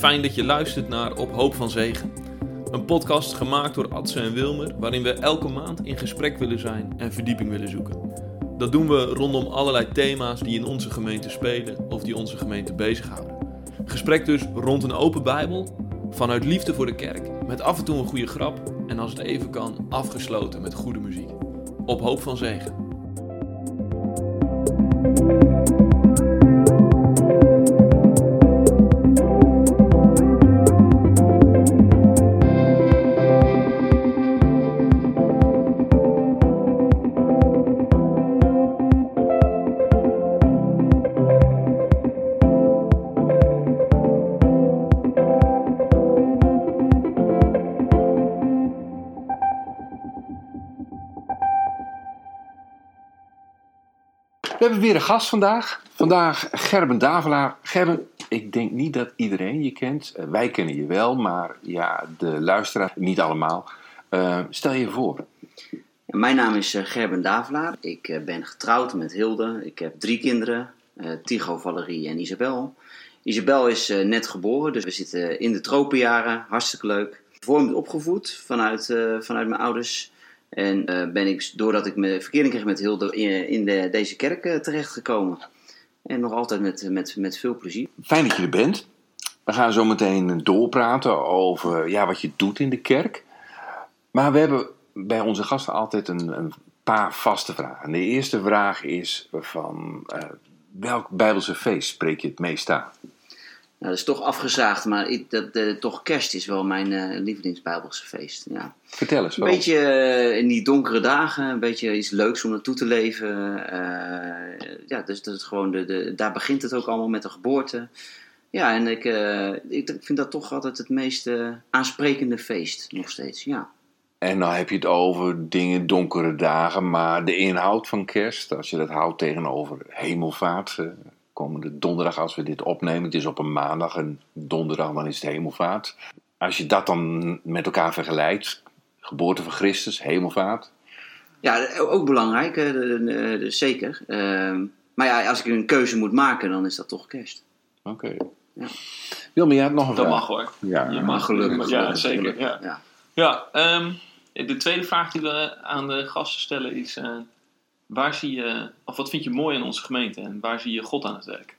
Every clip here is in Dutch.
Fijn dat je luistert naar Op Hoop van Zegen. Een podcast gemaakt door Adse en Wilmer, waarin we elke maand in gesprek willen zijn en verdieping willen zoeken. Dat doen we rondom allerlei thema's die in onze gemeente spelen of die onze gemeente bezighouden. Gesprek dus rond een open Bijbel, vanuit liefde voor de kerk, met af en toe een goede grap en als het even kan, afgesloten met goede muziek. Op Hoop van Zegen. We hebben weer een gast vandaag. Vandaag Gerben Davelaar. Gerben, ik denk niet dat iedereen je kent. Eh, wij kennen je wel, maar ja, de luisteraar niet allemaal. Eh, stel je voor. Mijn naam is eh, Gerben Davelaar. Ik ben getrouwd met Hilde. Ik heb drie kinderen, Tigo, Valerie en Isabel. Isabel is net geboren, dus we zitten in de tropenjaren. Hartstikke leuk. Vormd opgevoed vanuit, vanuit mijn ouders. En eh, ben ik, doordat ik me verkering kreeg met Hilde, in, in de, deze kerk eh, terechtgekomen. En nog altijd met, met, met veel plezier. Fijn dat je er bent. We gaan zo meteen doorpraten over ja, wat je doet in de kerk. Maar we hebben bij onze gasten altijd een, een paar vaste vragen. De eerste vraag is van eh, welk Bijbelse feest spreek je het meest aan? Nou, dat is toch afgezaagd, maar ik, dat, eh, toch kerst is wel mijn eh lievelingsbijbelse feest. Ja. Vertel eens. Een waarom. beetje eh, in die donkere dagen, een beetje iets leuks om naartoe te leven. Ja, dus dat is gewoon de, de, daar begint het ook allemaal met de geboorte. Ja, en ik, ik, ik vind dat toch altijd het meest aansprekende feest, nog steeds. Ja. En dan heb je het over dingen, donkere dagen, maar de inhoud van kerst, als je dat houdt tegenover hemelvaart, komende donderdag als we dit opnemen, het is op een maandag en donderdag dan is het hemelvaart. Als je dat dan met elkaar vergelijkt, geboorte van Christus, hemelvaart, Ja, ook belangrijk, eh, zeker. Ehm, maar ja, als ik een keuze moet maken, dan is dat toch kerst. oké. Ja. Wilma, je had nog een Dat vraag. mag hoor. Ja, Je mag gelukkig. Ja, gelukkig, zeker. Ja. Ja. Ja, ehm, de tweede vraag die we aan de gasten stellen is: eh, waar zie je, of wat vind je mooi aan onze gemeente en waar zie je God aan het werk?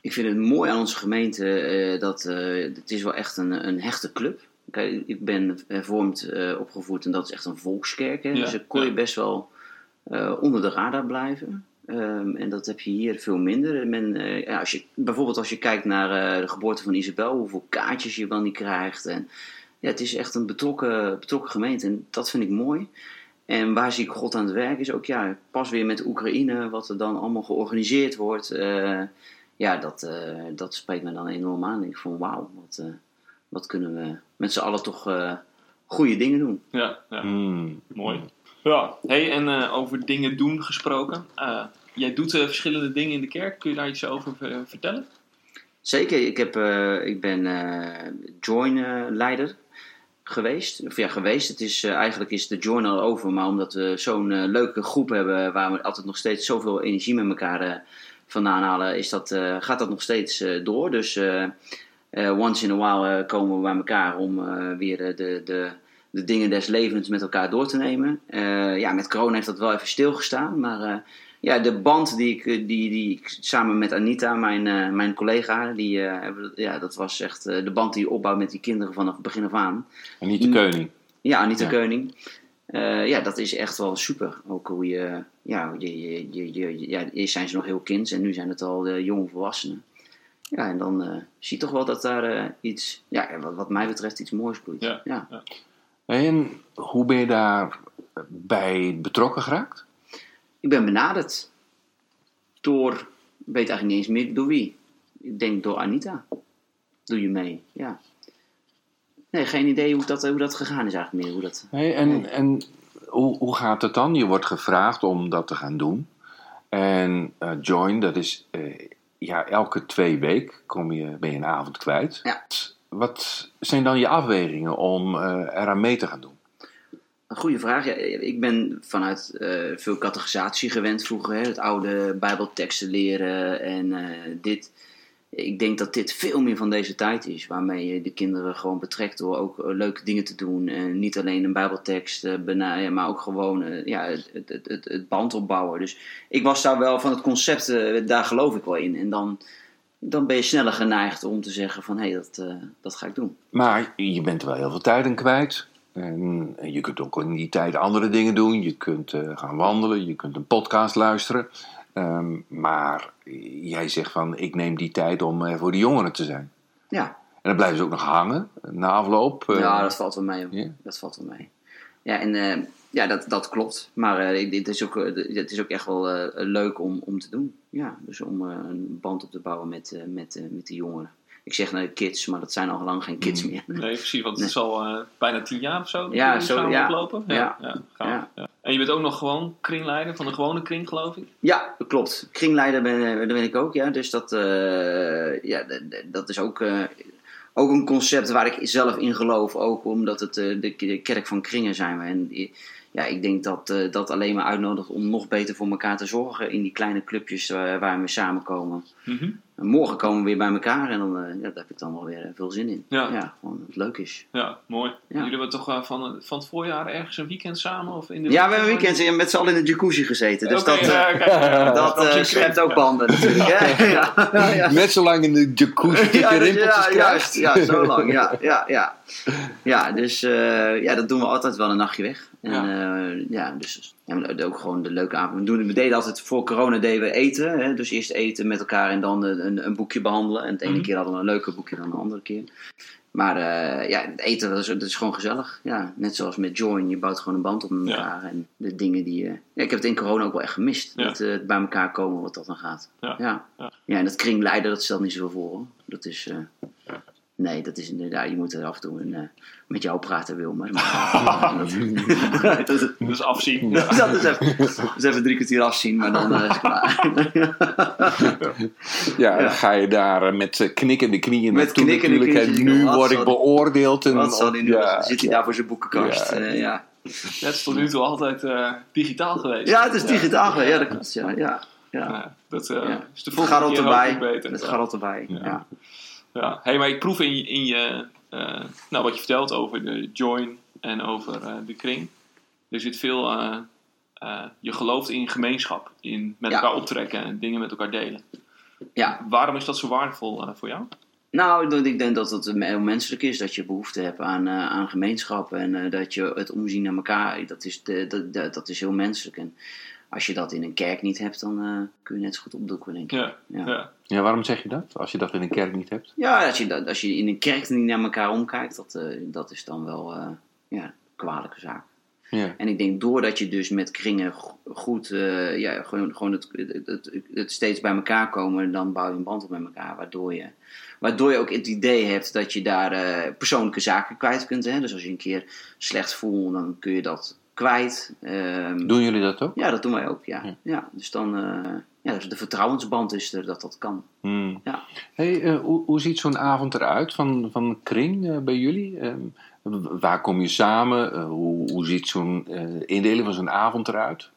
Ik vind het mooi aan onze gemeente eh, dat eh, het is wel echt een, een hechte club. Kijk, ik ben hervormd eh, opgevoed en dat is echt een volkskerk. Hè? Ja, dus dan kon je ja. best wel onder de radar blijven. Ehm, en dat heb je hier veel minder. Men, ja, als je, bijvoorbeeld als je kijkt naar de geboorte van Isabel, hoeveel kaartjes je wel niet krijgt. En, ja, het is echt een betrokken, betrokken gemeente en dat vind ik mooi. En waar zie ik God aan het werk is ook ja, pas weer met Oekraïne, wat er dan allemaal georganiseerd wordt. eh, ja, dat, eh, dat spreekt me dan enorm aan. Ik van wauw, wat, eh, wat kunnen we met z'n allen toch eh, goede dingen doen. Ja, ja. Hmm. mooi. Ja, hey, en eh, over dingen doen gesproken. Eh, jij doet verschillende dingen in de kerk. Kun je daar iets over vertellen? Zeker, ik, heb, eh, ik ben eh join-leider geweest. Of ja, geweest. Het is, eh, eigenlijk is de join al over, maar omdat we zo'n eh, leuke groep hebben waar we altijd nog steeds zoveel energie met elkaar eh, vandaan halen, is dat, gaat dat nog steeds door. Dus once in a while komen we bij elkaar om weer de, de, de dingen des levens met elkaar door te nemen. Ja, met corona heeft dat wel even stilgestaan, maar ja, de band die ik, eh, die, die ik samen met Anita, mijn, eh, mijn collega, die, eh, ja, dat was echt de band die je opbouwt met die kinderen vanaf het begin af aan. De koning. Ja, Anita Ja. Keuning. Ja, dat is echt wel super. Ook hoe je, ja, je, je, je, je- ja, eerst zijn ze nog heel kind en nu zijn het al jonge volwassenen. Ja, en dan zie je toch wel dat daar iets, ja, wat, wat mij betreft, iets moois bloeit. Ja. ja. En hoe ben je daar bij betrokken geraakt? Ik ben benaderd door, ik weet eigenlijk niet eens meer door wie. Ik denk door Anita. Doe je mee, ja. Nee, geen idee hoe dat, hoe dat gegaan is eigenlijk meer. Hoe dat, Hey, en en hoe, hoe gaat het dan? Je wordt gevraagd om dat te gaan doen. En eh, join, dat is eh, ja, elke twee weken kom je, ben je een avond kwijt. Ja. Wat zijn dan je afwegingen om eh, eraan mee te gaan doen? Een goede vraag. Ja, ik ben vanuit eh, veel categorisatie gewend vroeger. Hè? Het oude bijbelteksten leren en eh, dit. ik denk dat dit veel meer van deze tijd is. Waarmee je de kinderen gewoon betrekt door ook eh, leuke dingen te doen. En niet alleen een bijbeltekst uh, maar ook gewoon ja, het, het, het, het, band opbouwen. Dus ik was daar wel van het concept, daar geloof ik wel in. En dan, dan ben je sneller geneigd om te zeggen van, hé, hey, dat, dat ga ik doen. Maar je bent er wel heel veel tijd aan kwijt. En je kunt ook in die tijd andere dingen doen. Je kunt gaan wandelen, je kunt een podcast luisteren. Um, maar jij zegt van, ik neem die tijd om uh, voor de jongeren te zijn. Ja. En dan blijven ze ook nog hangen na afloop. Uh, ja, dat valt wel mee. Yeah. Dat valt wel mee. Ja, en ja, dat, dat klopt. Maar het, is ook, het is ook echt wel leuk om, om te doen. Ja, dus om een band op te bouwen met, met, met de jongeren ik zeg nou kids, maar dat zijn al lang geen kids mm. meer. Nee, precies, want het is al uh, bijna tien jaar of zo ja, zo, ja. oplopen. Ja, ja. ja, ja. En je bent ook nog gewoon kringleider van de gewone kring, geloof ik? Ja, dat klopt. Kringleider ben, ben ik ook, ja. Dus dat, uh, ja, dat is ook, uh, ook een concept waar ik zelf in geloof. Ook omdat het de, de kerk van kringen zijn we. En ja, ik denk dat uh, dat alleen maar uitnodigt om nog beter voor elkaar te zorgen in die kleine clubjes uh, waar we samenkomen. Mm -hmm. Morgen komen we weer bij elkaar en dan, uh, ja, daar heb ik dan wel weer veel zin in. Ja, ja gewoon het leuk is. Ja, mooi. Ja. Jullie hebben toch van, van het voorjaar ergens een weekend samen? Of in de ja, we hebben een weekend met z'n allen in de jacuzzi gezeten. Dus okay, dat, ja, kijk, dat schept ook banden natuurlijk. ja. Net zo lang in de jacuzzi ja, je dus, ja, juist, ja, zo lang. Ja, ja, ja. ja dus ja, dat doen we altijd wel een nachtje weg. En, ja. Uh, ja, dus ja, ook gewoon de leuke avond. We, doen, we deden altijd voor corona deden we eten. Hè? Dus eerst eten met elkaar en dan een, een boekje behandelen. En het ene mm -hmm. keer hadden we een leuker boekje dan de andere keer. Maar uh, ja, het eten dat is, dat is gewoon gezellig. Ja, net zoals met Join, je bouwt gewoon een band op met elkaar. Ja. En de dingen die... Uh, ja, ik heb het in corona ook wel echt gemist. Ja. Het, uh, bij elkaar komen wat dat dan gaat. Ja, ja. ja. en dat kringleiden, dat stelt niet zoveel voor. Hoor. Dat is... Nee, dat is inderdaad, je moet er af en toe een, uh, met jou praten, Wilmer. Maar, dat, dat, is afzien. dat is even, dus even drie kwartier afzien, maar dan uh, is het klaar. ja, dan ga je daar met knikkende knieën met knikkende knieën. En nu word ik beoordeeld. En wat zal hij nu ja, Zit hij daar voor zijn boekenkast? Ja. Uh, ja. Het is tot nu toe altijd uh, digitaal geweest. Ja, het is digitaal geweest. Ja, dat klopt. Ja, ja. ja. dat uh, is de volgende keer erbij. beter. Het gaat erbij, ja. Ja, hey, maar ik proef in, in je, uh, nou, wat je vertelt over de join en over uh, de kring. Er zit veel, uh, je gelooft in gemeenschap, in met ja. elkaar optrekken en dingen met elkaar delen. Ja. Waarom is dat zo waardevol voor jou? Nou, ik denk dat het heel menselijk is dat je behoefte hebt aan, aan gemeenschap en dat je het omzien naar elkaar, dat is, de, dat, dat is heel menselijk. En als je dat in een kerk niet hebt, dan uh, kun je net zo goed opdoeken, denk ik. Ja, ja. ja. ja waarom zeg je dat? Als je dat in een kerk niet hebt? Ja, als je, als je in een kerk niet naar elkaar omkijkt, dat, uh, dat is dan wel uh, ja, een kwalijke zaak. Ja. En ik denk doordat je dus met kringen goed, ja, gewoon, gewoon het, het, het, het, steeds bij elkaar komen, dan bouw je een band op met elkaar, waardoor je, waardoor je ook het idee hebt dat je daar persoonlijke zaken kwijt kunt. Hè? Dus als je een keer slecht voelt, dan kun je dat kwijt. Um, doen jullie dat ook? Ja, dat doen wij ook, ja. ja. ja dus dan, uh, ja, dus de vertrouwensband is er dat dat kan. Hmm. Ja. Hey, uh, hoe, hoe ziet zo'n avond eruit van, van Kring uh, bij jullie? Um, waar kom je samen? hoe, hoe ziet zo'n indeling van zo'n avond eruit?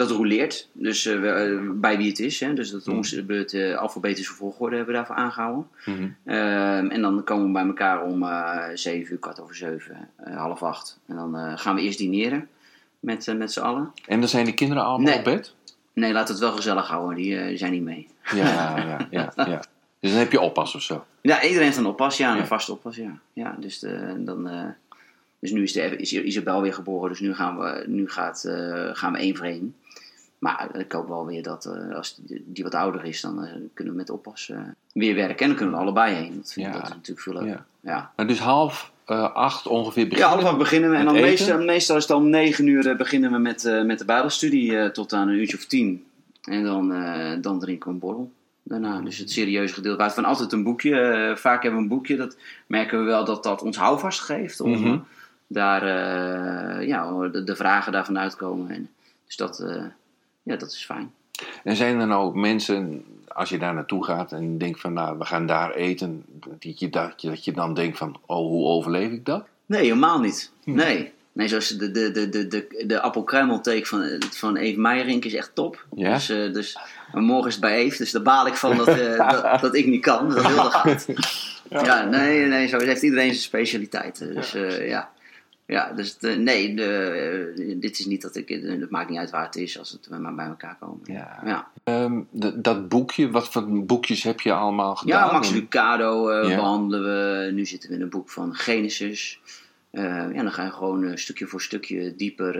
Dat roleert, dus uh, bij wie het is. Hè? Dus dat mm. moesten we het uh, alfabetische volgorde hebben we daarvoor aangehouden. Mm -hmm. uh, en dan komen we bij elkaar om zeven uur, kwart over zeven, half acht. En dan gaan we eerst dineren met, met z'n allen. En dan zijn de kinderen allemaal nee. op bed? Nee, laat het wel gezellig houden. Die, zijn niet mee. Ja, ja, ja, ja. Dus dan heb je oppas of zo? Ja, iedereen heeft een oppas, ja. Een ja. vaste oppas, ja. ja dus de, dan... dus nu is, de, is Isabel weer geboren, dus nu gaan we, nu gaat, gaan we één voor één. Maar ik hoop wel weer dat uh, als die, die, wat ouder is, dan uh, kunnen we met oppas uh, weer werken. En dan kunnen we allebei heen. Dat vind ik ja. dat natuurlijk veel leuker. Ja. Ja. Maar dus half acht ongeveer beginnen Ja, half acht beginnen we. En dan meestal, meestal is het om negen uur beginnen we met, met de bijbelstudie tot aan een uurtje of tien. En dan, dan drinken we een borrel. Daarna, dus het serieuze gedeelte. We hebben altijd een boekje. vaak hebben we een boekje. Dat merken we wel dat dat ons houvast geeft. Om mm -hmm. daar ja, de, de, vragen daarvan uitkomen. En, dus dat ja, dat is fijn. En zijn er nou mensen, als je daar naartoe gaat en denkt van nou, we gaan daar eten, dat je, dat je, dat je dan denkt van, oh, hoe overleef ik dat? Nee, helemaal niet. Hm. Nee. Nee, zoals de, de, de, de, de, de appelkruimelteek van, van Eve Meijering is echt top. Ja? Dus, eh, dus maar morgen is het bij Eve, dus daar baal ik van dat, eh, dat, dat ik niet kan. Dat Hilde gaat. Ja, nee, nee, zo heeft iedereen zijn specialiteiten. Dus ja, ja. Ja dus de, nee, de, dit is niet dat ik, het maakt niet uit waar het is als het maar bij elkaar komen. Ja. ja. Ehm, de- dat boekje, wat voor boekjes heb je allemaal gedaan? Ja, Max Lucado eh, Ja. behandelen we. Nu zitten we in een boek van Genesis. Eh, ja, dan ga je gewoon eh, stukje voor stukje dieper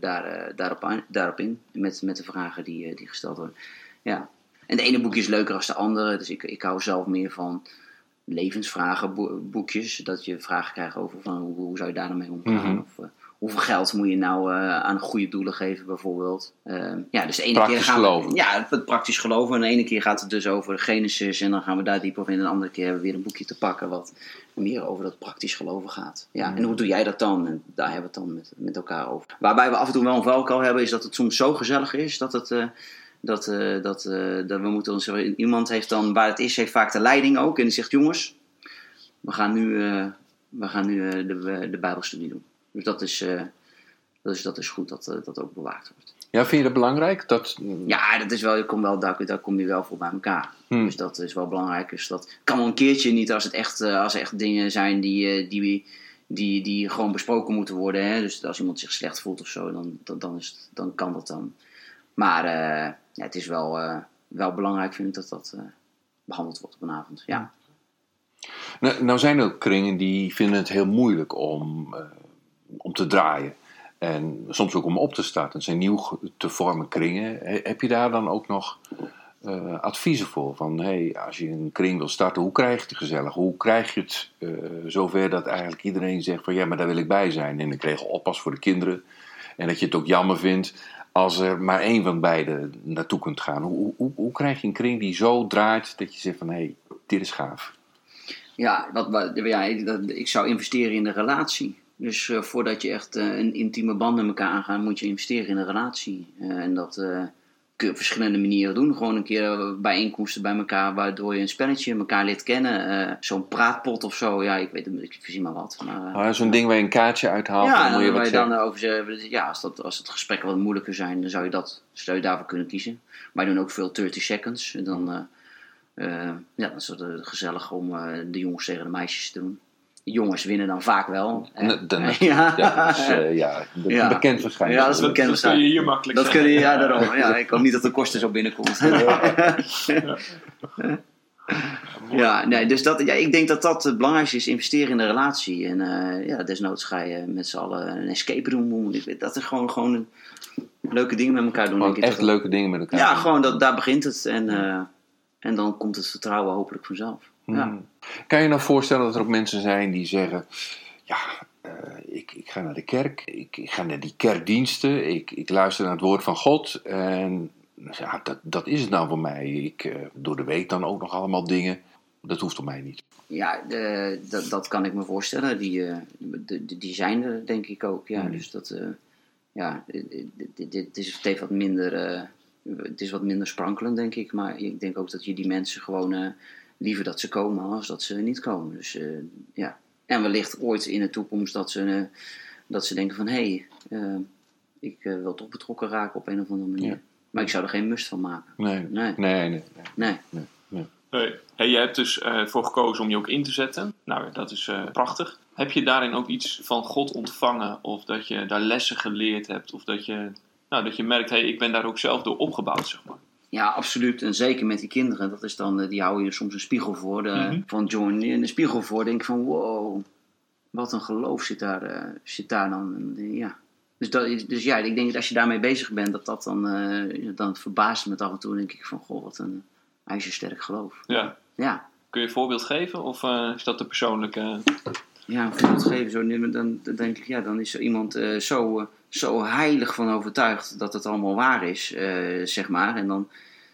daar, daarop, aan- daarop in. Met, met de vragen die, die gesteld worden. Ja. En de ene boekje is leuker dan de andere. Dus ik, ik hou zelf meer van levensvragen boe- boekjes. Dat je vragen krijgt over van hoe, hoe zou je daar nou mee omgaan. Mhm. Of eh, hoeveel geld moet je nou eh, aan goede doelen geven bijvoorbeeld. Eh, ja, dus de ene Praktisch keer gaan geloven. We, ja, het praktisch geloven. En de ene keer gaat het dus over Genesis. En dan gaan we daar dieper op in. En de andere keer hebben we weer een boekje te pakken wat meer over dat praktisch geloven gaat. Ja, en hoe doe jij dat dan? En daar hebben we het dan met, met elkaar over. Waarbij we af en toe wel een valkuil hebben, is dat het soms zo gezellig is dat het. Dat, eh, dat, eh, dat we moeten ons. Iemand heeft dan, waar het is, heeft vaak de leiding ook. En die zegt: Jongens, we gaan nu, eh, we gaan nu de, de Bijbelstudie doen. Dus dat is, dat is, dat is goed dat dat ook bewaakt wordt. Ja, vind je dat belangrijk? Dat, Ja, dat is wel, je komt wel, daar, daar kom je wel voor bij elkaar. Hmm. Dus dat is wel belangrijk. Dus dat kan wel een keertje niet als het echt, als er echt dingen zijn die, die, die, die gewoon besproken moeten worden. Hè? Dus als iemand zich slecht voelt of zo, dan, dan, dan, is het, dan kan dat dan. Maar ja, het is wel, eh, wel belangrijk, vind ik, dat dat eh, behandeld wordt op een avond. Ja. nou, nou zijn er kringen die vinden het heel moeilijk om, eh, om te draaien. En soms ook om op te starten. Het zijn nieuw te vormen kringen. He- Heb je daar dan ook nog adviezen voor? Van hey, als je een kring wil starten, hoe krijg je het gezellig? Hoe krijg je het zover dat eigenlijk iedereen zegt van ja, maar daar wil ik bij zijn. En ik regel oppas voor de kinderen. En dat je het ook jammer vindt als er maar één van beiden naartoe kunt gaan. Hoe, hoe, hoe krijg je een kring die zo draait dat je zegt van hé, hey, dit is gaaf. Ja, wat, ja ik, zou investeren in de relatie. Dus eh, voordat je echt eh, een intieme band met elkaar aangaat, moet je investeren in een relatie. Eh, en dat kun je op verschillende manieren doen. Gewoon een keer eh, bijeenkomsten bij elkaar, waardoor je een spelletje elkaar leert kennen. Eh, Zo'n praatpot of zo, ja, ik weet het, ik verzin maar wat. Maar, eh, Ah, Zo'n ding waar je een kaartje uithaalt. ja, dan moet je wat je dan zeggen. over zeggen, ja, als, dat, als het gesprekken wat moeilijker zijn, dan zou je, dat, zou je daarvoor kunnen kiezen. Wij doen ook veel 30 seconds. En dan, ja, dan is het gezellig om de jongens tegen de meisjes te doen. Jongens winnen dan vaak wel. hè. Nee, dan- ja. Ja, dat is, eh, ja, be- Ja. bekend waarschijnlijk. Ja, dat is Dat, bekend dat kun je hier makkelijk Dat kun je, ja, daarom. Ja, ik hoop niet dat de kosten zo binnenkomt. ja, nee, dus dat, ja, ik denk dat dat het belangrijkste is, investeren in de relatie. En eh, ja, desnoods ga je met z'n allen een escape room doen. Ik weet, Dat is gewoon, gewoon leuke dingen met elkaar doen. Denk echt leuke dingen met elkaar. Ja, doen. gewoon dat, daar begint het. En, eh, en dan komt het vertrouwen hopelijk vanzelf. Hmm. Kan je nou voorstellen dat er ook mensen zijn die zeggen: Ja, eh, ik, ik ga naar de kerk, ik, ik ga naar die kerkdiensten, ik, ik luister naar het woord van God. En ja, dat, dat is het nou voor mij. Ik eh, door de week dan ook nog allemaal dingen. Dat hoeft voor mij niet. Ja, de, dat, dat kan ik me voorstellen. Die, eh, de, die zijn er denk ik ook. Ja, Mm. dus dat, ja, dit, dit, is, het wat minder, het is wat minder sprankelend denk ik. Maar ik denk ook dat je die mensen gewoon liever dat ze komen als dat ze niet komen. Dus eh, ja, en wellicht ooit in de toekomst dat ze, eh, dat ze denken van hé, hey, eh, ik wil toch betrokken raken op een of andere manier. Ja. Maar ik zou er geen must van maken. Nee, Nee, nee, nee. nee. nee. Hey. Hey, je hebt dus eh, voor gekozen om je ook in te zetten. Nou, dat is eh, prachtig. Heb je daarin ook iets van God ontvangen? Of dat je daar lessen geleerd hebt? Of dat je, nou, dat je merkt, hey, ik ben daar ook zelf door opgebouwd, zeg maar. Ja, absoluut. En zeker met die kinderen. Dat is dan, eh, die hou je soms een spiegel voor. De, Mhm. Van John, een spiegel voor. Denk ik van, wow, wat een geloof zit daar, eh, zit daar dan. Eh, ja. Dus, dat is, dus ja, ik denk dat als je daarmee bezig bent, dat dat dan, dan verbaast me af en toe. denk ik van, goh, wat een ijzersterk geloof. Ja. Ja, Kun je een voorbeeld geven? Of is dat te persoonlijk? eh? ja een voorbeeld geven. Zo, dan, dan denk ik, ja, dan is er iemand zo, zo heilig van overtuigd dat het allemaal waar is, eh, zeg maar. En dan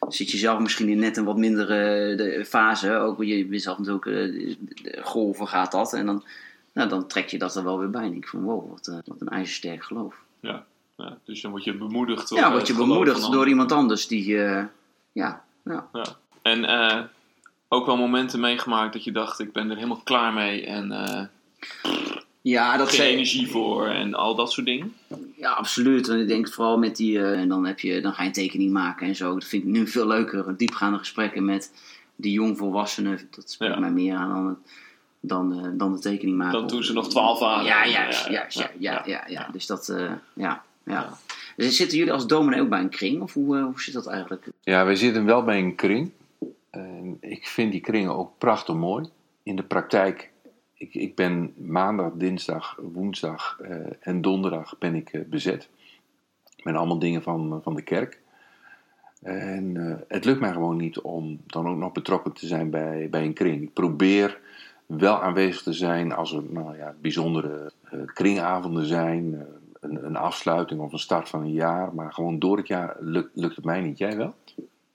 zit je zelf misschien in net een wat mindere de fase. Ook je bent zelf natuurlijk, eh, de golven gaat dat. En dan, nou, dan trek je dat er wel weer bij. En ik van, wow, wat, eh, wat een ijzersterk geloof. Ja. ja. Dus dan word je bemoedigd. door, Ja, eh, word je bemoedigd door iemand anders die, eh, ja, nou, Ja. En eh, ook wel momenten meegemaakt dat je dacht, ik ben er helemaal klaar mee. En eh, Ja, dat geen zei energie voor en al dat soort dingen. Ja, absoluut. En ik denk vooral met die. eh, en dan, heb je, dan ga je een tekening maken en zo. Dat vind ik nu veel leuker. Diepgaande gesprekken met die jongvolwassenen. Dat spreekt Ja. mij meer aan dan, het- dan, eh, dan de tekening maken. Dan toen ze nog 12 waren. Ja, juist. juist ja, ja, ja, ja, Dus dat. eh, ja, ja. Dus zitten jullie als dominee ook bij een kring? Of hoe, eh, hoe zit dat eigenlijk? Ja, wij zitten wel bij een kring. En ik vind die kringen ook prachtig mooi. In de praktijk, ik, ik ben maandag, dinsdag, woensdag eh, en donderdag ben ik eh, bezet. Met allemaal dingen van, van de kerk. En eh, het lukt mij gewoon niet om dan ook nog betrokken te zijn bij, bij een kring. Ik probeer wel aanwezig te zijn als er nou ja, bijzondere eh, kringavonden zijn. eh, een, een afsluiting of een start van een jaar. Maar gewoon door het jaar lukt het mij niet. Jij wel?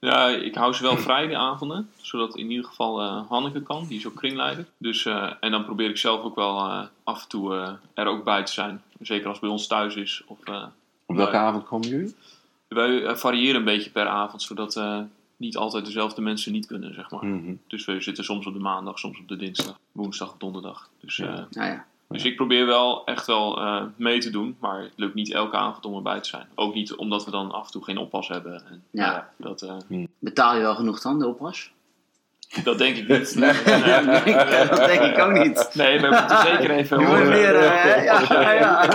Ja, ik hou ze wel vrij die avonden. Zodat in ieder geval eh, Hanneke kan, die is ook kringleider. Dus, eh, en dan probeer ik zelf ook wel eh, af en toe eh, er ook bij te zijn. Zeker als het bij ons thuis is. Of, eh, Op welke avond komen jullie? wij variëren een beetje per avond, zodat eh, niet altijd dezelfde mensen niet kunnen, zeg maar. Mhm. Dus we zitten soms op de maandag, soms op de dinsdag, woensdag of donderdag. Dus, eh, Nou ja. Dus ik probeer wel echt wel eh, mee te doen, maar het lukt niet elke avond om erbij te zijn. Ook niet omdat we dan af en toe geen oppas hebben. En, Ja. nou dat, eh, Betaal je wel genoeg dan, de oppas? dat denk ik niet. Nee, dat denk ik ook niet. nee we moeten zeker even meer. eh, ja, ja, ja,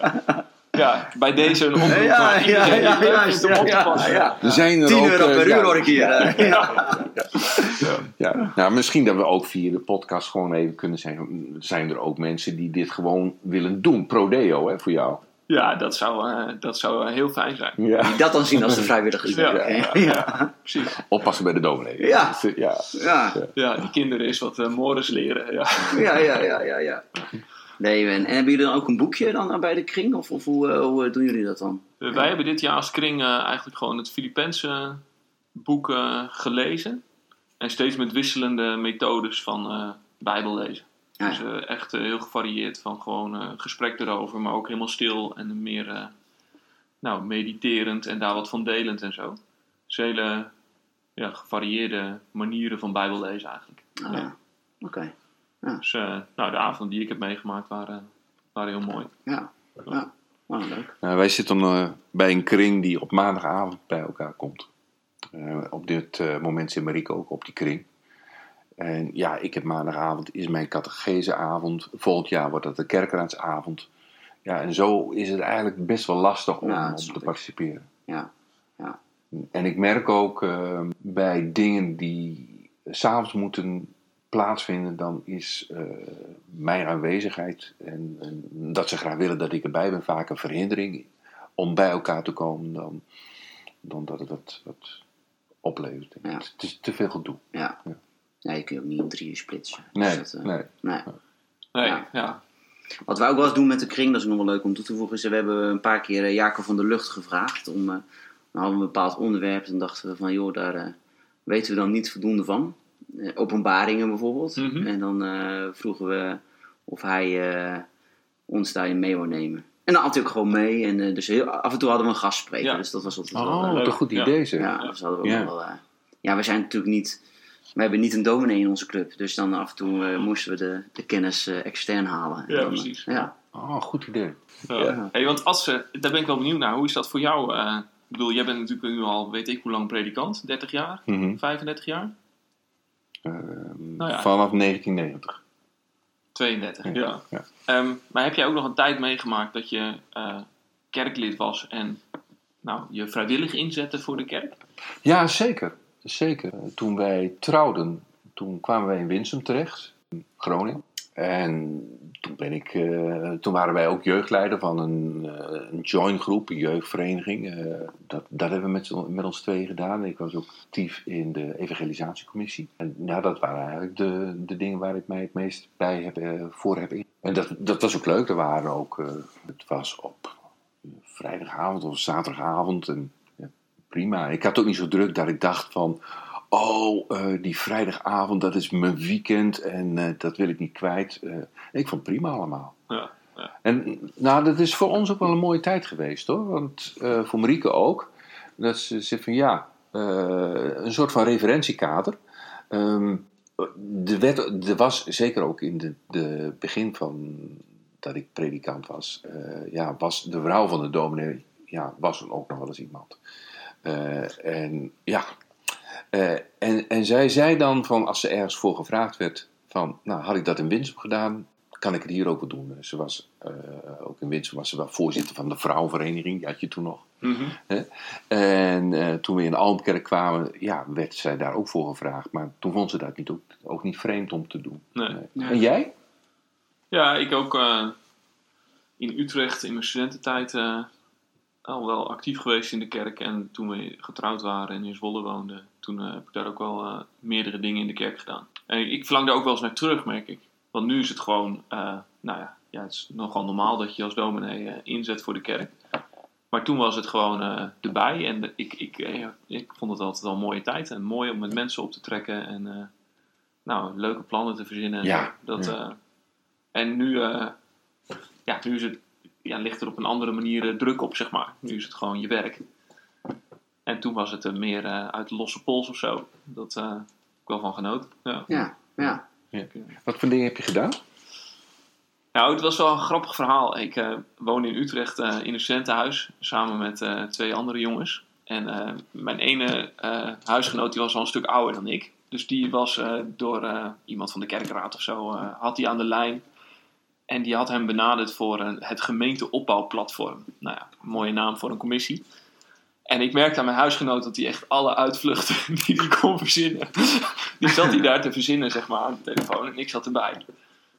ja. Bij deze een oproep. Ja, naar ja, ja, juist, ja, op te ja, passen. ja. Er zijn er 10 ook, euro eh, per uur hoor ik hier. eh. Ja. Ja. Nou, misschien dat we ook via de podcast gewoon even kunnen zeggen. Zijn er ook mensen die dit gewoon willen doen? Prodeo, hè, voor jou. Ja, dat zou, eh, dat zou eh, heel fijn zijn. Ja. Die dat dan zien als de vrijwilligers. Ja, Ja, ja, ja. Precies. Oppassen bij de dominee. Ja. ja. ja. Ja, die kinderen is wat uh, mores leren. Ja. Ja, ja, ja, ja, ja. Nee, en, en hebben jullie dan ook een boekje dan bij de kring? Of, of hoe, eh, hoe doen jullie dat dan? Wij hebben dit jaar als kring uh, eigenlijk gewoon het Filipijnse boek uh, gelezen. En steeds met wisselende methodes van uh, Bijbel lezen. Ja. Dus echt heel gevarieerd van gewoon gesprek erover, maar ook helemaal stil en meer nou, mediterend en daar wat van delend en zo. Dus hele ja, gevarieerde manieren van Bijbel lezen eigenlijk. Ah, ja. Oké. Okay. Ja. Dus nou, de avonden die ik heb meegemaakt waren, waren heel mooi. Ja, ja. Oh, leuk. Nou, wij zitten uh, bij een kring die op maandagavond bij elkaar komt. Uh, op dit uh, moment zit Marieke ook op die kring. En ja, ik heb maandagavond, is mijn catecheseavond. Volgend jaar wordt dat de kerkraadsavond. Ja, en zo is het eigenlijk best wel lastig om, ja, om te participeren. Ja, ja. En ik merk ook uh, bij dingen die s'avonds moeten plaatsvinden, dan is uh, mijn aanwezigheid en, en, dat ze graag willen dat ik erbij ben, vaak een verhindering om bij elkaar te komen dan, dan dat het wat, wat oplevert. Ja. Het is te veel gedoe. Ja. ja. ja je kunt ook niet in drieën splitsen. Nee, dus dat, uh, nee. nee. Nee, Ja. ja. Wat wij ook wel eens doen met de kring, dat is nog wel leuk om toe te voegen, is we hebben een paar keer uh, Jacob van der Lucht gevraagd. Om, uh, dan hadden we een bepaald onderwerp en dachten we van, joh, daar uh, weten we dan niet voldoende van. Uh, openbaringen bijvoorbeeld. Mhm. En dan uh, vroegen we of hij uh, ons daarin mee wou nemen. En dan had hij ook gewoon mee. En uh, dus heel, af en toe hadden we een gastspreker. Ja. Dus dat was altijd Oh, wel... uh, wat een goed Ja. idee zeg. ja, dus hadden we ook Ja. wel... uh, ja, we zijn natuurlijk niet... We hebben niet een dominee in onze club. Dus dan af en toe uh, moesten we de, de kennis uh, extern halen. En Ja, dan, precies. Ja. Oh, goed idee. Ja. Ja. Hey, want als ze, daar ben ik wel benieuwd naar. Hoe is dat voor jou? Uh, ik bedoel, jij bent natuurlijk nu al, weet ik hoe lang predikant? 30 jaar? Mhm. 35 jaar? Ehm, Nou ja. Vanaf 1990. 32, ja. Ehm, maar heb jij ook nog een tijd meegemaakt dat je eh, kerklid was en nou, je vrijwillig inzette voor de kerk? Ja, zeker. zeker. Toen wij trouwden, toen kwamen wij in Winsum terecht, in Groningen. En toen, ben ik, eh, toen waren wij ook jeugdleider van een, uh, een joingroep, een jeugdvereniging. Uh, dat, dat hebben we met, met ons twee gedaan. Ik was ook actief in de evangelisatiecommissie. En ja, dat waren eigenlijk de, de dingen waar ik mij het meest bij heb, eh, voor heb in. En dat, dat was ook leuk. Er waren ook, eh, het was op vrijdagavond of zaterdagavond. En, ja, prima. Ik had ook niet zo druk dat ik dacht van... Oh, eh, die vrijdagavond, dat is mijn weekend en eh, dat wil ik niet kwijt. Eh, ik vond het prima allemaal. Ja, ja. En nou, dat is voor ons ook wel een mooie tijd geweest hoor. Want voor Marieke ook. Dat ze zegt van ja, een soort van referentiekader. Ehm, de wet, er was zeker ook in de, de begin van dat ik predikant was, ja, was de vrouw van de dominee, ja, was ook nog wel eens iemand. En ja, eh, en, en zij zei dan van, als ze ergens voor gevraagd werd, van, nou, had ik dat in Winsum gedaan, kan ik het hier ook wel doen. Ze was, eh, ook in Winsum was ze wel voorzitter van de vrouwenvereniging, die had je toen nog. Mhm. Hè? En eh, toen we in Almkerk kwamen, ja, werd zij daar ook voor gevraagd. Maar toen vond ze dat niet, ook, ook niet vreemd om te doen. Nee. En jij? Ja, ik ook eh, in Utrecht in mijn studententijd eh, al wel actief geweest in de kerk. En toen we getrouwd waren en in Zwolle woonden, toen eh, heb ik daar ook wel eh, meerdere dingen in de kerk gedaan. En ik verlang daar ook wel eens naar terug, merk ik. Want nu is het gewoon, eh, nou ja, ja, het is nogal normaal dat je als dominee inzet voor de kerk. Maar toen was het gewoon eh, erbij en de- ik, ik, ik vond het altijd wel een mooie tijd. En mooi om met mensen op te trekken en nou, leuke plannen te verzinnen. en Ja. Dat, ja. en nu, ja, nu is het, ja, ligt er op een andere manier druk op, zeg maar. Nu is het gewoon je werk. En toen was het er meer eh, uit de losse pols of zo. Dat eh ik wel van genoten. Ja. Ja, ja. Wat voor dingen heb je gedaan? Nou, het was wel een grappig verhaal. Ik eh woon in Utrecht eh, in een studentenhuis samen met eh, twee andere jongens. En eh, mijn ene eh, huisgenoot die was al een stuk ouder dan ik. Dus die was eh, door eh, iemand van de kerkraad of zo, eh, had hij aan de lijn. En die had hem benaderd voor een, het gemeenteopbouwplatform. Nou ja, mooie naam voor een commissie. En ik merkte aan mijn huisgenoot dat hij echt alle uitvluchten die hij kon verzinnen, die zat hij daar te verzinnen, zeg maar, aan de telefoon. En ik zat erbij.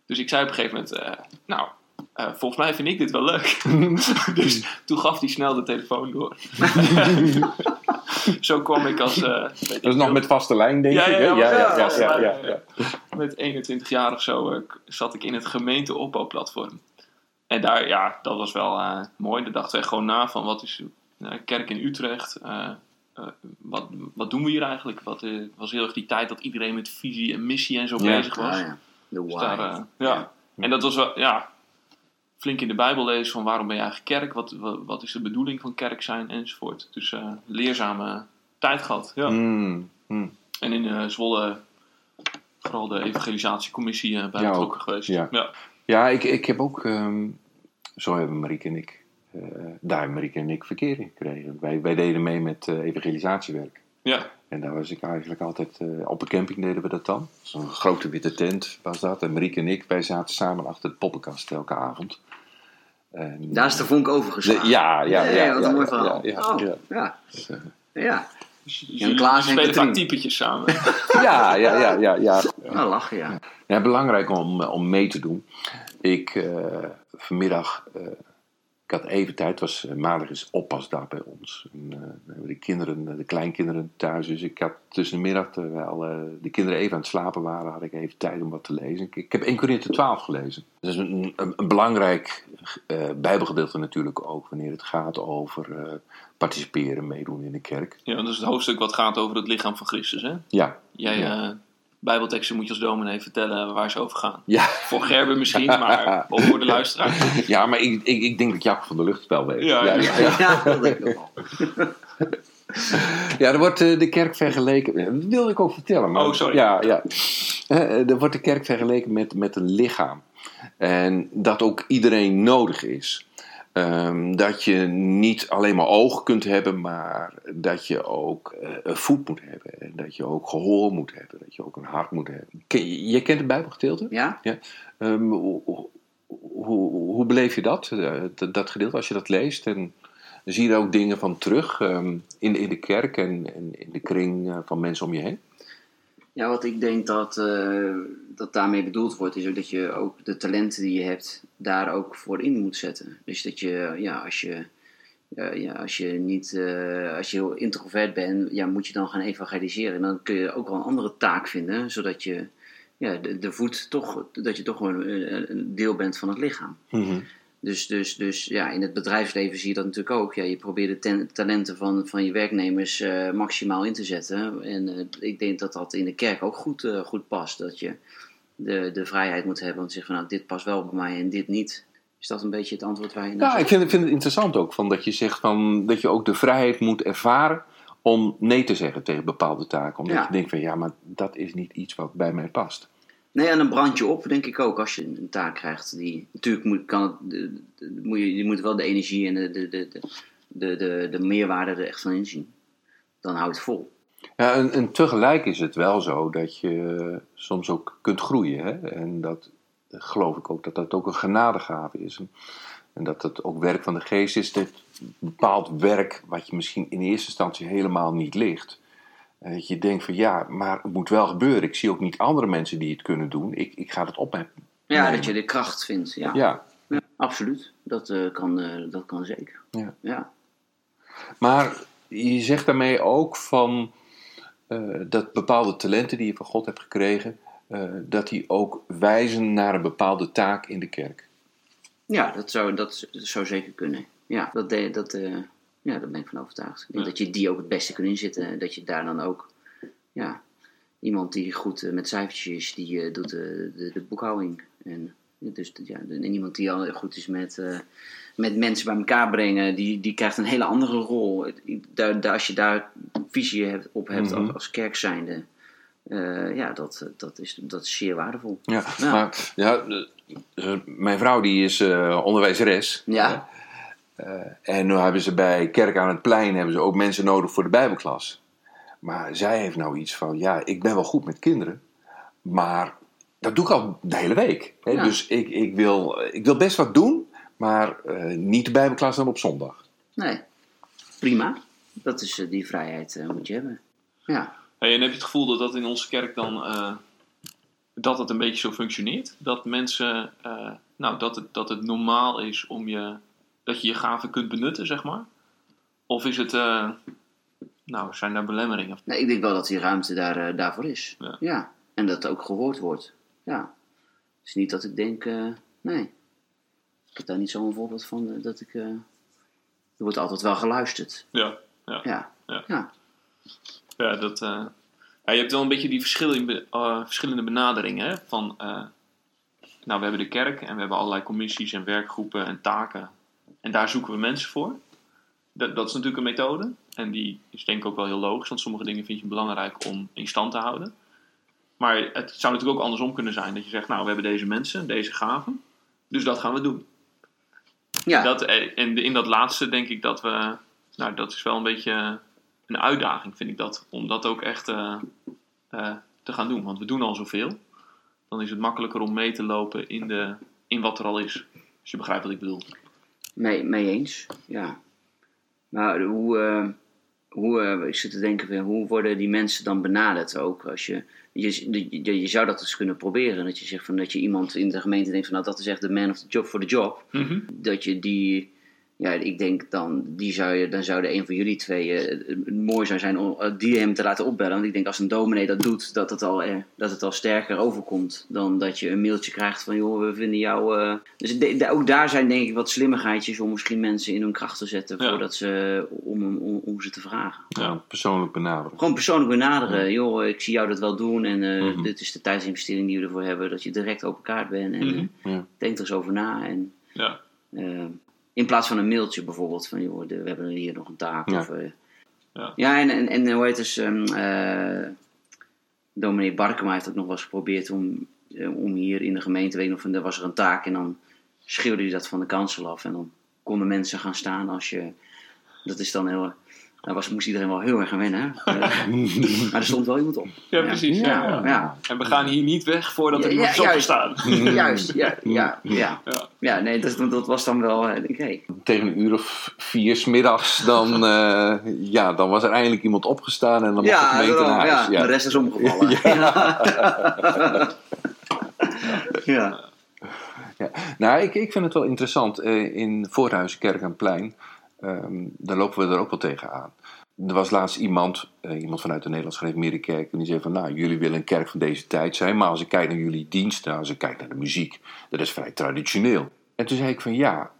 Dus ik zei op een gegeven moment, eh, nou, eh, volgens mij vind ik dit wel leuk. dus toen gaf hij snel de telefoon door. Zo kwam ik als... eh, Dat is nog veel, met vaste lijn, denk Ja, ik. ja, hè? ja, ja, ja, ja, lijn, ja, ja. ja. met 21 jaar of zo zat ik in het gemeenteopbouwplatform. En daar, ja, dat was wel mooi. Daar dachten we gewoon na van wat is kerk in Utrecht. eh, eh, wat, wat doen we hier eigenlijk? Wat eh, was heel erg die tijd dat iedereen met visie en missie en zo Ja. bezig was. Ja. De Dus eh, ja. En dat was wel, ja, flink in de Bijbel lezen van waarom ben je eigenlijk kerk? Wat, wat, wat is de bedoeling van kerk zijn enzovoort. Dus eh, leerzame tijd gehad. Ja. Mm, mm. En in eh, Zwolle vooral de evangelisatiecommissie eh, bij Ja, betrokken ook. geweest. Ja. Ja. Ja, ik, ik heb ook, ehm, zo hebben Marieke en ik, eh, daar hebben Marieke en ik verkeer in gekregen. Wij, wij deden mee met eh, evangelisatiewerk. ja. En daar was ik eigenlijk altijd, eh, op een camping deden we dat dan. Zo'n grote witte tent was dat. En Marieke en ik, wij zaten samen achter de poppenkast elke avond. En, Daar is de vonk de- overgeslagen. ja, ja, ja. Nee, wat ja, een mooi ja, verhaal. Ja, ja, oh, ja. ja. ja. Dus Jan Klaas en spelen vaak typetjes samen. ja, ja, ja, ja, ja. Nou, lachen, ja. Ja, belangrijk om, eh, om mee te doen. Ik eh, vanmiddag, eh, ik had even tijd, was eh, maandag is oppasdag bij ons. En, eh, we hebben de kinderen, eh, de kleinkinderen thuis. Dus ik had tussen de middag, terwijl de kinderen even aan het slapen waren, had ik even tijd om wat te lezen. Ik, ik heb 1 Corinthië 12 gelezen. Dat is een, een, een belangrijk eh, bijbelgedeelte natuurlijk ook, wanneer het gaat over participeren, meedoen in de kerk. Ja, dat is het hoofdstuk wat gaat over het lichaam van Christus. Hè? Ja, Jij, Ja. Eh, Bijbelteksten moet je als dominee vertellen waar ze over gaan. ja. Voor Gerben misschien, maar ook voor de luisteraar. ja maar ik, ik, ik denk dat Jacob van der Lucht het wel weet. Ja, ja. Ja, dat denk ik wel. Ja, er wordt eh, de kerk vergeleken. Dat wilde ik ook vertellen. Maar, Oh, sorry. Ja, ja. Eh, er wordt de kerk vergeleken met, met een lichaam. En dat ook iedereen nodig is. Ehm, dat je niet alleen maar oog kunt hebben, maar dat je ook eh, een voet moet hebben. En dat je ook gehoor moet hebben. Dat je ook een hart moet hebben. Ken, je je kent het Bijbelgedeelte? Ja? Ehm, hoe, hoe, hoe, hoe beleef je dat, eh, dat, dat gedeelte, als je dat leest? En zie je er ook dingen van terug ehm, in, in de kerk en, en in de kring eh, van mensen om je heen? Ja, wat ik denk dat, eh, dat daarmee bedoeld wordt, is ook dat je ook de talenten die je hebt, daar ook voor in moet zetten. Dus dat je, ja, als je, eh, ja, als je niet, eh, als je heel introvert bent, ja, moet je dan gaan evangeliseren. En dan kun je ook wel een andere taak vinden, zodat je, ja, de, voet toch, dat je toch een, een deel bent van het lichaam. Dus, dus, dus ja, in het bedrijfsleven zie je dat natuurlijk ook. Ja, je probeert de ten- talenten van, van je werknemers eh, maximaal in te zetten. En eh, ik denk dat dat in de kerk ook goed, eh, goed past. Dat je de, de vrijheid moet hebben om te zeggen van nou, dit past wel bij mij en dit niet. Is dat een beetje het antwoord waar je naar Ja, ik vind, ik vind het interessant ook van dat je zegt van, dat je ook de vrijheid moet ervaren om nee te zeggen tegen bepaalde taken. Omdat Ja. je denkt van ja, maar dat is niet iets wat bij mij past. Nee, en dan brand je op, denk ik ook, als je een taak krijgt. Die, natuurlijk moet, kan het, moet je, je moet wel de energie en de, de, de, de, de, de, de meerwaarde er echt van inzien. Dan houdt het vol. Ja, en, tegelijk is het wel zo dat je soms ook kunt groeien. Hè? En dat geloof ik ook dat dat ook een genadegave is. En, en dat dat ook werk van de geest is. Dat bepaald werk wat je misschien in eerste instantie helemaal niet ligt. En dat je denkt van ja, maar het moet wel gebeuren. Ik zie ook niet andere mensen die het kunnen doen. Ik, ik ga het op. Ja, nemen. dat je de kracht vindt. Ja, Ja, Ja, absoluut. Dat, eh, kan, eh, dat kan zeker. Ja. ja. Maar je zegt daarmee ook van eh, dat bepaalde talenten die je van God hebt gekregen, dat die ook wijzen naar een bepaalde taak in de kerk. Ja, dat zou, dat zou zeker kunnen. Ja, dat, de, dat, ja, daar ben ik van overtuigd. Ik denk Ja. dat je die ook het beste kunt inzetten. Dat je daar dan ook, ja, iemand die goed eh, met cijfertjes die eh, doet de, de, de boekhouding. En, dus ja, en iemand die al goed is met, eh, met mensen bij elkaar brengen, die, die krijgt een hele andere rol. Daar, daar, als je daar visie hebt, op hebt Mhm. als, als kerk zijnde, eh, ja, dat, dat, is, dat is zeer waardevol. Ja, Ja. maar ja, eh, mijn vrouw die is eh, onderwijzeres. Ja. Eh, en nu hebben ze bij Kerk aan het Plein hebben ze ook mensen nodig voor de Bijbelklas. Maar zij heeft nou iets van, ja, ik ben wel goed met kinderen, maar dat doe ik al de hele week. Hè? Ja. Dus ik, ik, wil, ik wil best wat doen, maar eh, niet de Bijbelklas dan op zondag. Nee, prima. Dat is, eh, die vrijheid eh, moet je hebben. Ja. Hey, en heb je het gevoel dat dat in onze kerk dan eh, dat het een beetje zo functioneert? Dat mensen, eh, nou, dat het, dat het normaal is om je, dat je je gaven kunt benutten, zeg maar? Of is het, eh, nou, zijn daar belemmeringen? Nee, ik denk wel dat die ruimte daar, eh, daarvoor is. Ja. En dat het ook gehoord wordt. Ja. Het is niet dat ik denk, eh, nee. Ik heb daar niet zo'n voorbeeld van dat ik. er wordt altijd wel geluisterd. Ja, ja. Ja. Ja. ja. Ja, dat, ja, je hebt wel een beetje die verschillende, verschillende benaderingen. Hè? Van, nou, we hebben de kerk en we hebben allerlei commissies en werkgroepen en taken. En daar zoeken we mensen voor. Dat, dat is natuurlijk een methode. En die is denk ik ook wel heel logisch, want sommige dingen vind je belangrijk om in stand te houden. Maar het zou natuurlijk ook andersom kunnen zijn. Dat je zegt, nou, we hebben deze mensen, deze gaven. Dus dat gaan we doen. ja. Dat, eh, en in dat laatste denk ik dat we, nou dat is wel een beetje een uitdaging vind ik dat. Om dat ook echt eh, eh, te gaan doen. Want we doen al zoveel. Dan is het makkelijker om mee te lopen in, de, in wat er al is. Als je begrijpt wat ik bedoel. Mee, mee eens, ja. Maar hoe, eh, hoe eh, ik zit te denken, van, hoe worden die mensen dan benaderd ook? Als je, je, je, je zou dat eens kunnen proberen. Dat je zegt van dat je iemand in de gemeente denkt van nou dat is echt de man of the job voor de job. Dat je die, ja ik denk dan, die zou je, dan zouden een van jullie twee, eh, mooi zou zijn om eh, die hem te laten opbellen. Want ik denk als een dominee dat doet, dat het al, eh, dat het al sterker overkomt dan dat je een mailtje krijgt van joh we vinden jou... Dus de- de- ook daar zijn denk ik wat slimmigheidjes om misschien mensen in hun kracht te zetten Ja. voordat ze, om, om, om ze te vragen. Ja, persoonlijk benaderen. Gewoon persoonlijk benaderen. Joh, ik zie jou dat wel doen en Mhm. dit is de tijdsinvestering die we ervoor hebben. Dat je direct open kaart bent en Ja. denk er eens over na. En, Ja. In plaats van een mailtje bijvoorbeeld van joh, de- we hebben hier nog een taak. Ja. Of, eh, Ja. ja, en, en, en hoe heet het? Um, uh, Dominee Barkema heeft ook nog wel eens geprobeerd om, eh, om hier in de gemeente, weet nog, van, er was er een taak en dan schreeuwde hij dat van de kansel af. En dan konden mensen gaan staan als je. Dat is dan heel. Daar was, moest iedereen wel heel erg aan wennen. hè. Eh, maar er stond wel iemand op. Ja, precies. Ja. Ja, ja. En we gaan hier niet weg voordat er Ja, iemand is ja, juist. opgestaan. Juist, ja, ja, ja. Ja. Ja, nee, dat, dat was dan wel. eh, ik hey, Tegen een uur of vier 's middags, dan, eh, ja, dan was er eindelijk iemand opgestaan en dan mocht de ja, gemeente wel, naar huis. ja, de rest is omgevallen. Ja. ja. Ja. Nou, ik, ik vind het wel interessant. Eh, in Voorhuis, Kerk en Plein, ehm, daar lopen we er ook wel tegenaan. Er was laatst iemand, eh, iemand vanuit de Nederlands Gereformeerde Kerk, en die zei van, nou, jullie willen een kerk van deze tijd zijn, maar als ik kijk naar jullie diensten, als ik kijk naar de muziek, dat is vrij traditioneel. En toen zei ik van, ja,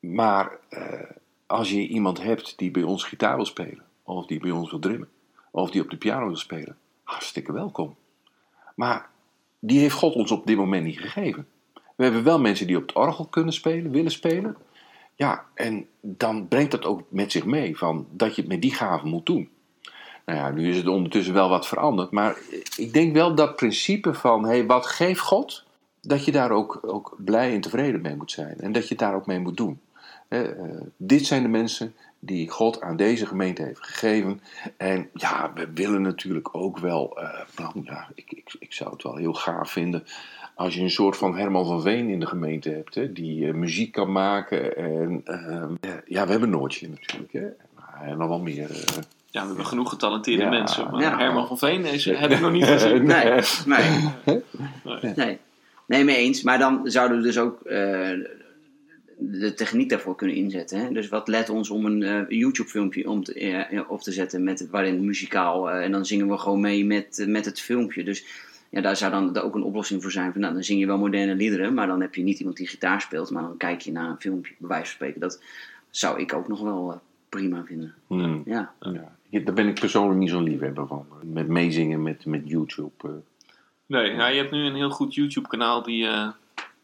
maar eh, als je iemand hebt die bij ons gitaar wil spelen, of die bij ons wil drummen, of die op de piano wil spelen, hartstikke welkom. Maar die heeft God ons op dit moment niet gegeven. We hebben wel mensen die op het orgel kunnen spelen, willen spelen. Ja, en dan brengt dat ook met zich mee van dat je het met die gaven moet doen. Nou ja, nu is het ondertussen wel wat veranderd. Maar ik denk wel dat principe van, hey, wat geeft God? Dat je daar ook, ook blij en tevreden mee moet zijn. En dat je het daar ook mee moet doen. Eh, dit zijn de mensen die God aan deze gemeente heeft gegeven. En ja, we willen natuurlijk ook wel. Uh, nou, ja, ik, ik, ik zou het wel heel gaaf vinden. Als je een soort van Herman van Veen in de gemeente hebt, hè, die uh, muziek kan maken. En uh, ja, we hebben Noortje natuurlijk. Hè, en nog wel meer. ja, we hebben genoeg getalenteerde ja, mensen. Maar ja. Herman van Veen is, heb ik nog niet gezien. nee, nee. nee. nee. Nee, mee eens. Maar dan zouden we dus ook de techniek daarvoor kunnen inzetten. Hè? Dus wat let ons om een uh, YouTube-filmpje om te, uh, op te zetten met, waarin muzikaal uh, en dan zingen we gewoon mee met, met het filmpje. Dus ja, daar zou dan ook een oplossing voor zijn. Van, nou, dan zing je wel moderne liederen, maar dan heb je niet iemand die gitaar speelt, maar dan kijk je naar een filmpje, bij wijze van spreken. Dat zou ik ook nog wel prima vinden. Hmm. Ja. ja. Daar ben ik persoonlijk niet zo'n liefhebber van. Met meezingen met, met YouTube. Nee, nou, je hebt nu een heel goed YouTube-kanaal die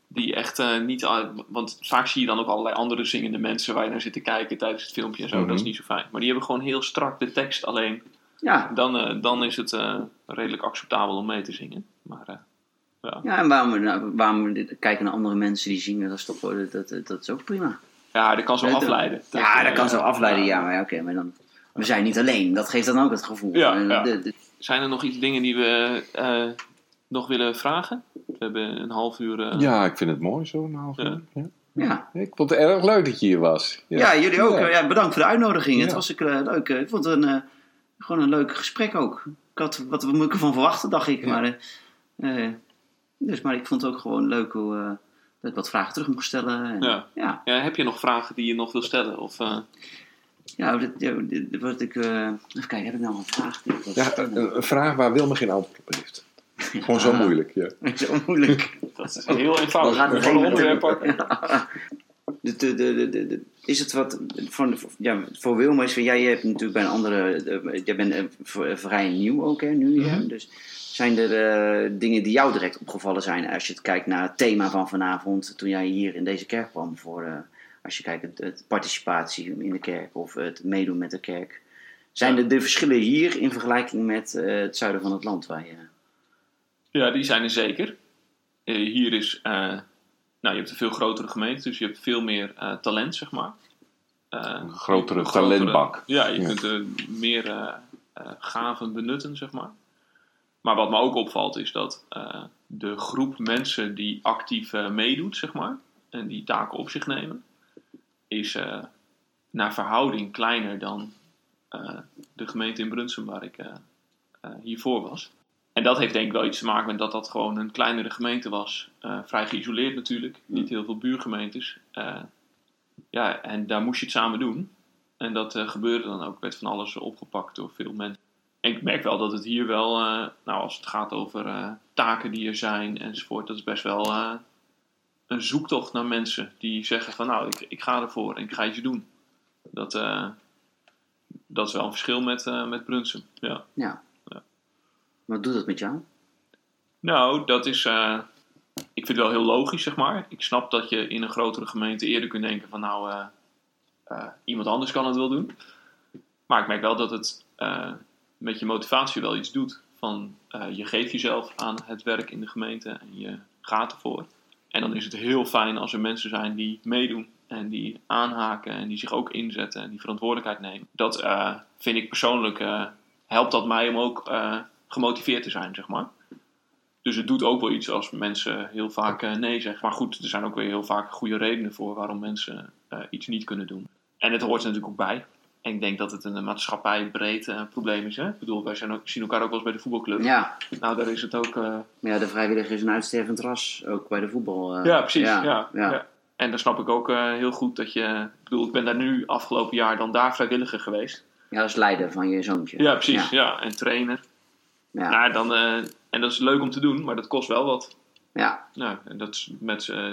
die echt uh, niet. want vaak zie je dan ook allerlei andere zingende mensen waar je naar zit te kijken tijdens het filmpje en zo. Dat is mhm. niet zo fijn. Maar die hebben gewoon heel strak de tekst alleen. Ja. Dan, uh, dan is het uh, redelijk acceptabel om mee te zingen. Maar, ja. ja, en waarom, nou, waarom kijken naar andere mensen die zingen, dat is toch dat, dat, dat is ook prima. Ja, dat kan zo afleiden. Dat, ja, dat kan zo afleiden, ja. Maar oké, maar dan. We zijn niet alleen. Dat geeft dan ook het gevoel. Ja, ja. De, de, zijn er nog iets dingen die we nog willen vragen? We hebben een half uur. Uh... Ja, ik vind het mooi zo, een half uur. Ja. ja. Ik vond het erg leuk dat je hier was. Ja, ja jullie ook. Ja. bedankt voor de uitnodiging. Het was uh, leuk. Ik vond het een, uh, gewoon een leuk gesprek ook. Ik had wat we moeten van verwachten, dacht ik. Maar, dus, maar ik vond het ook gewoon leuk hoe, dat ik wat vragen terug mocht stellen. En, ja. Ja. heb je nog vragen die je nog wil stellen? Of, ja, dit, dit, wat ik. even kijken, heb ik nou een vraag? Ja, een, vraag waar Wilma geen antwoord op heeft. Gewoon zo moeilijk, ja. Zo moeilijk. Dat is heel eenvoudig. We gaan het gewoon een onderwerp pakken. De, de, de, de, is het wat voor, ja, voor Wilma is van jij hebt natuurlijk bij een andere jij bent vrij nieuw ook hè, nu? Mhm. dus zijn er uh, dingen die jou direct opgevallen zijn als je het kijkt naar het thema van vanavond toen jij hier in deze kerk kwam voor uh, als je kijkt het, het, participatie in de kerk of het meedoen met de kerk zijn er de verschillen hier in vergelijking met uh, het zuiden van het land waar je ja, die zijn er zeker. Uh, hier is, uh, nou, je hebt een veel grotere gemeente, dus je hebt veel meer uh, talent, zeg maar. een grotere, talentbak. Ja, je kunt meer gaven benutten, zeg maar. Maar wat me ook opvalt is dat de groep mensen die actief meedoet, zeg maar, en die taken op zich nemen, is naar verhouding kleiner dan de gemeente in Brunsum waar ik hiervoor was. En dat heeft denk ik wel iets te maken met dat dat gewoon een kleinere gemeente was. Uh, vrij geïsoleerd natuurlijk. Niet heel veel buurgemeentes. Uh, ja, en daar moest je het samen doen. En dat uh, gebeurde dan ook. Werd van alles opgepakt door veel mensen. En ik merk wel dat het hier wel, nou als het gaat over taken die er zijn enzovoort. Dat is best wel een zoektocht naar mensen die zeggen van nou ik, ik ga ervoor en ik ga iets doen. Dat, dat is wel een verschil met, met Brunsum. Ja. ja. Wat doet dat met jou? Nou, dat is. Uh, ik vind het wel heel logisch, zeg maar. Ik snap dat je in een grotere gemeente eerder kunt denken van nou, uh, uh, iemand anders kan het wel doen. Maar ik merk wel dat het met je motivatie wel iets doet. Van je geeft jezelf aan het werk in de gemeente en je gaat ervoor. En dan is het heel fijn als er mensen zijn die meedoen en die aanhaken en die zich ook inzetten en die verantwoordelijkheid nemen. Dat vind ik persoonlijk, helpt dat mij om ook gemotiveerd te zijn, zeg maar. Dus het doet ook wel iets als mensen heel vaak uh, nee zeggen. Maar goed, er zijn ook weer heel vaak goede redenen voor waarom mensen uh, iets niet kunnen doen. En het hoort er natuurlijk ook bij. En ik denk dat het een maatschappijbreed uh, probleem is. Hè? Ik bedoel, wij zijn ook, zien elkaar ook wel eens bij de voetbalclub. Ja. Nou, daar is het ook... Ja, de vrijwilliger is een uitstervend ras, ook bij de voetbal. ja, precies. Ja, ja, ja. En dan snap ik ook heel goed dat je... Ik bedoel, ik ben daar nu afgelopen jaar dan daar vrijwilliger geweest. Ja, als leider van je zoontje. Ja, precies. Ja. En trainer. Ja. Nou, dan, uh, en dat is leuk om te doen, maar dat kost wel wat. Ja. Nou, en dat is met uh,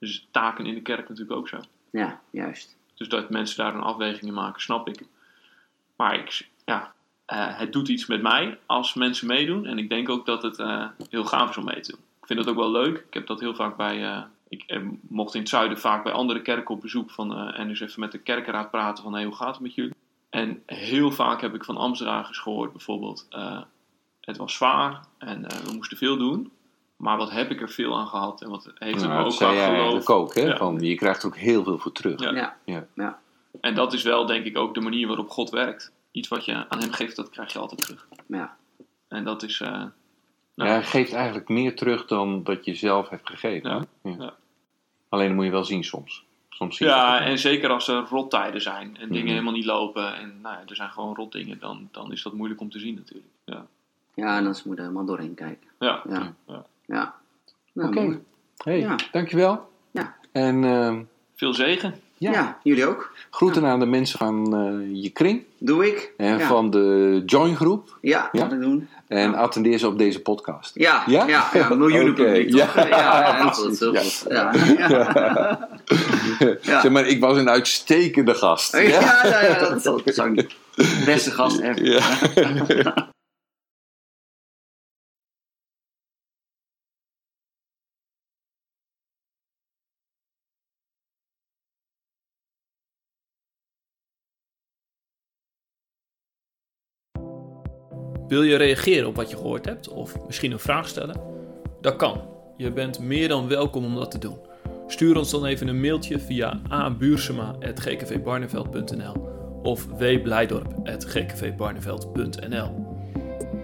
uh, taken in de kerk natuurlijk ook zo. Ja, juist. Dus dat mensen daar een afweging in maken, snap ik. Maar ik, ja, het doet iets met mij als mensen meedoen. En ik denk ook dat het heel gaaf is om mee te doen. Ik vind dat ook wel leuk. Ik heb dat heel vaak bij. ik mocht in het zuiden vaak bij andere kerken op bezoek van. en dus even met de kerkenraad praten van hey, hoe gaat het met jullie? En heel vaak heb ik van Amsterdamers gehoord bijvoorbeeld, eh, het was zwaar en eh, we moesten veel doen. Maar wat heb ik er veel aan gehad en wat heeft het Nou, me ook zei aan jij geloof. ook, hè? Ja. Van, je krijgt er ook heel veel voor terug. Ja. Ja. Ja. Ja. En dat is wel denk ik ook de manier waarop God werkt. Iets wat je aan hem geeft, dat krijg je altijd terug. Ja. En dat is, eh, Ja, Nou. hij geeft eigenlijk meer terug dan dat je zelf hebt gegeven. Ja, ja. Alleen dat moet je wel zien soms. Soms zie je ja, en zeker als er rottijden zijn en dingen Mhm. helemaal niet lopen en nou ja, er zijn gewoon rotdingen, dan, dan is dat moeilijk om te zien natuurlijk. Ja, Ja, en dan moet je er helemaal doorheen kijken. ja. Ja. Ja. Ja. Nou, Oké. mooi. Hey, Ja. dankjewel. Ja. En ehm, veel zegen. Ja, Ja. jullie ook. groeten aan de mensen van eh, je kring Doe ik. en ja. van de Join groep. Ja, Ja? wat ik doen. En Ja. attendeer ze op deze podcast. Ja, Ja? ja, ja, miljoenen publiek. ja. toch? ja. Zeg maar, ik was een uitstekende gast. Ja, ja, ja, dat, dat zou ik niet. Beste gast ever. Wil je reageren op wat je gehoord hebt of misschien een vraag stellen? Dat kan. Je bent meer dan welkom om dat te doen. Stuur ons dan even een mailtje via abuursema.gkvbarneveld.nl of wblijdorp.gkvbarneveld.nl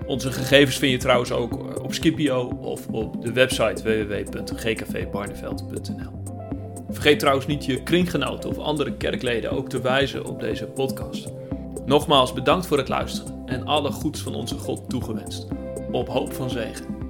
Onze gegevens vind je trouwens ook op Skipio of op de website www.gkvbarneveld.nl Vergeet trouwens niet je kringgenoten of andere kerkleden ook te wijzen op deze podcast. Nogmaals bedankt voor het luisteren en alle goeds van onze God toegewenst. Op hoop van zegen.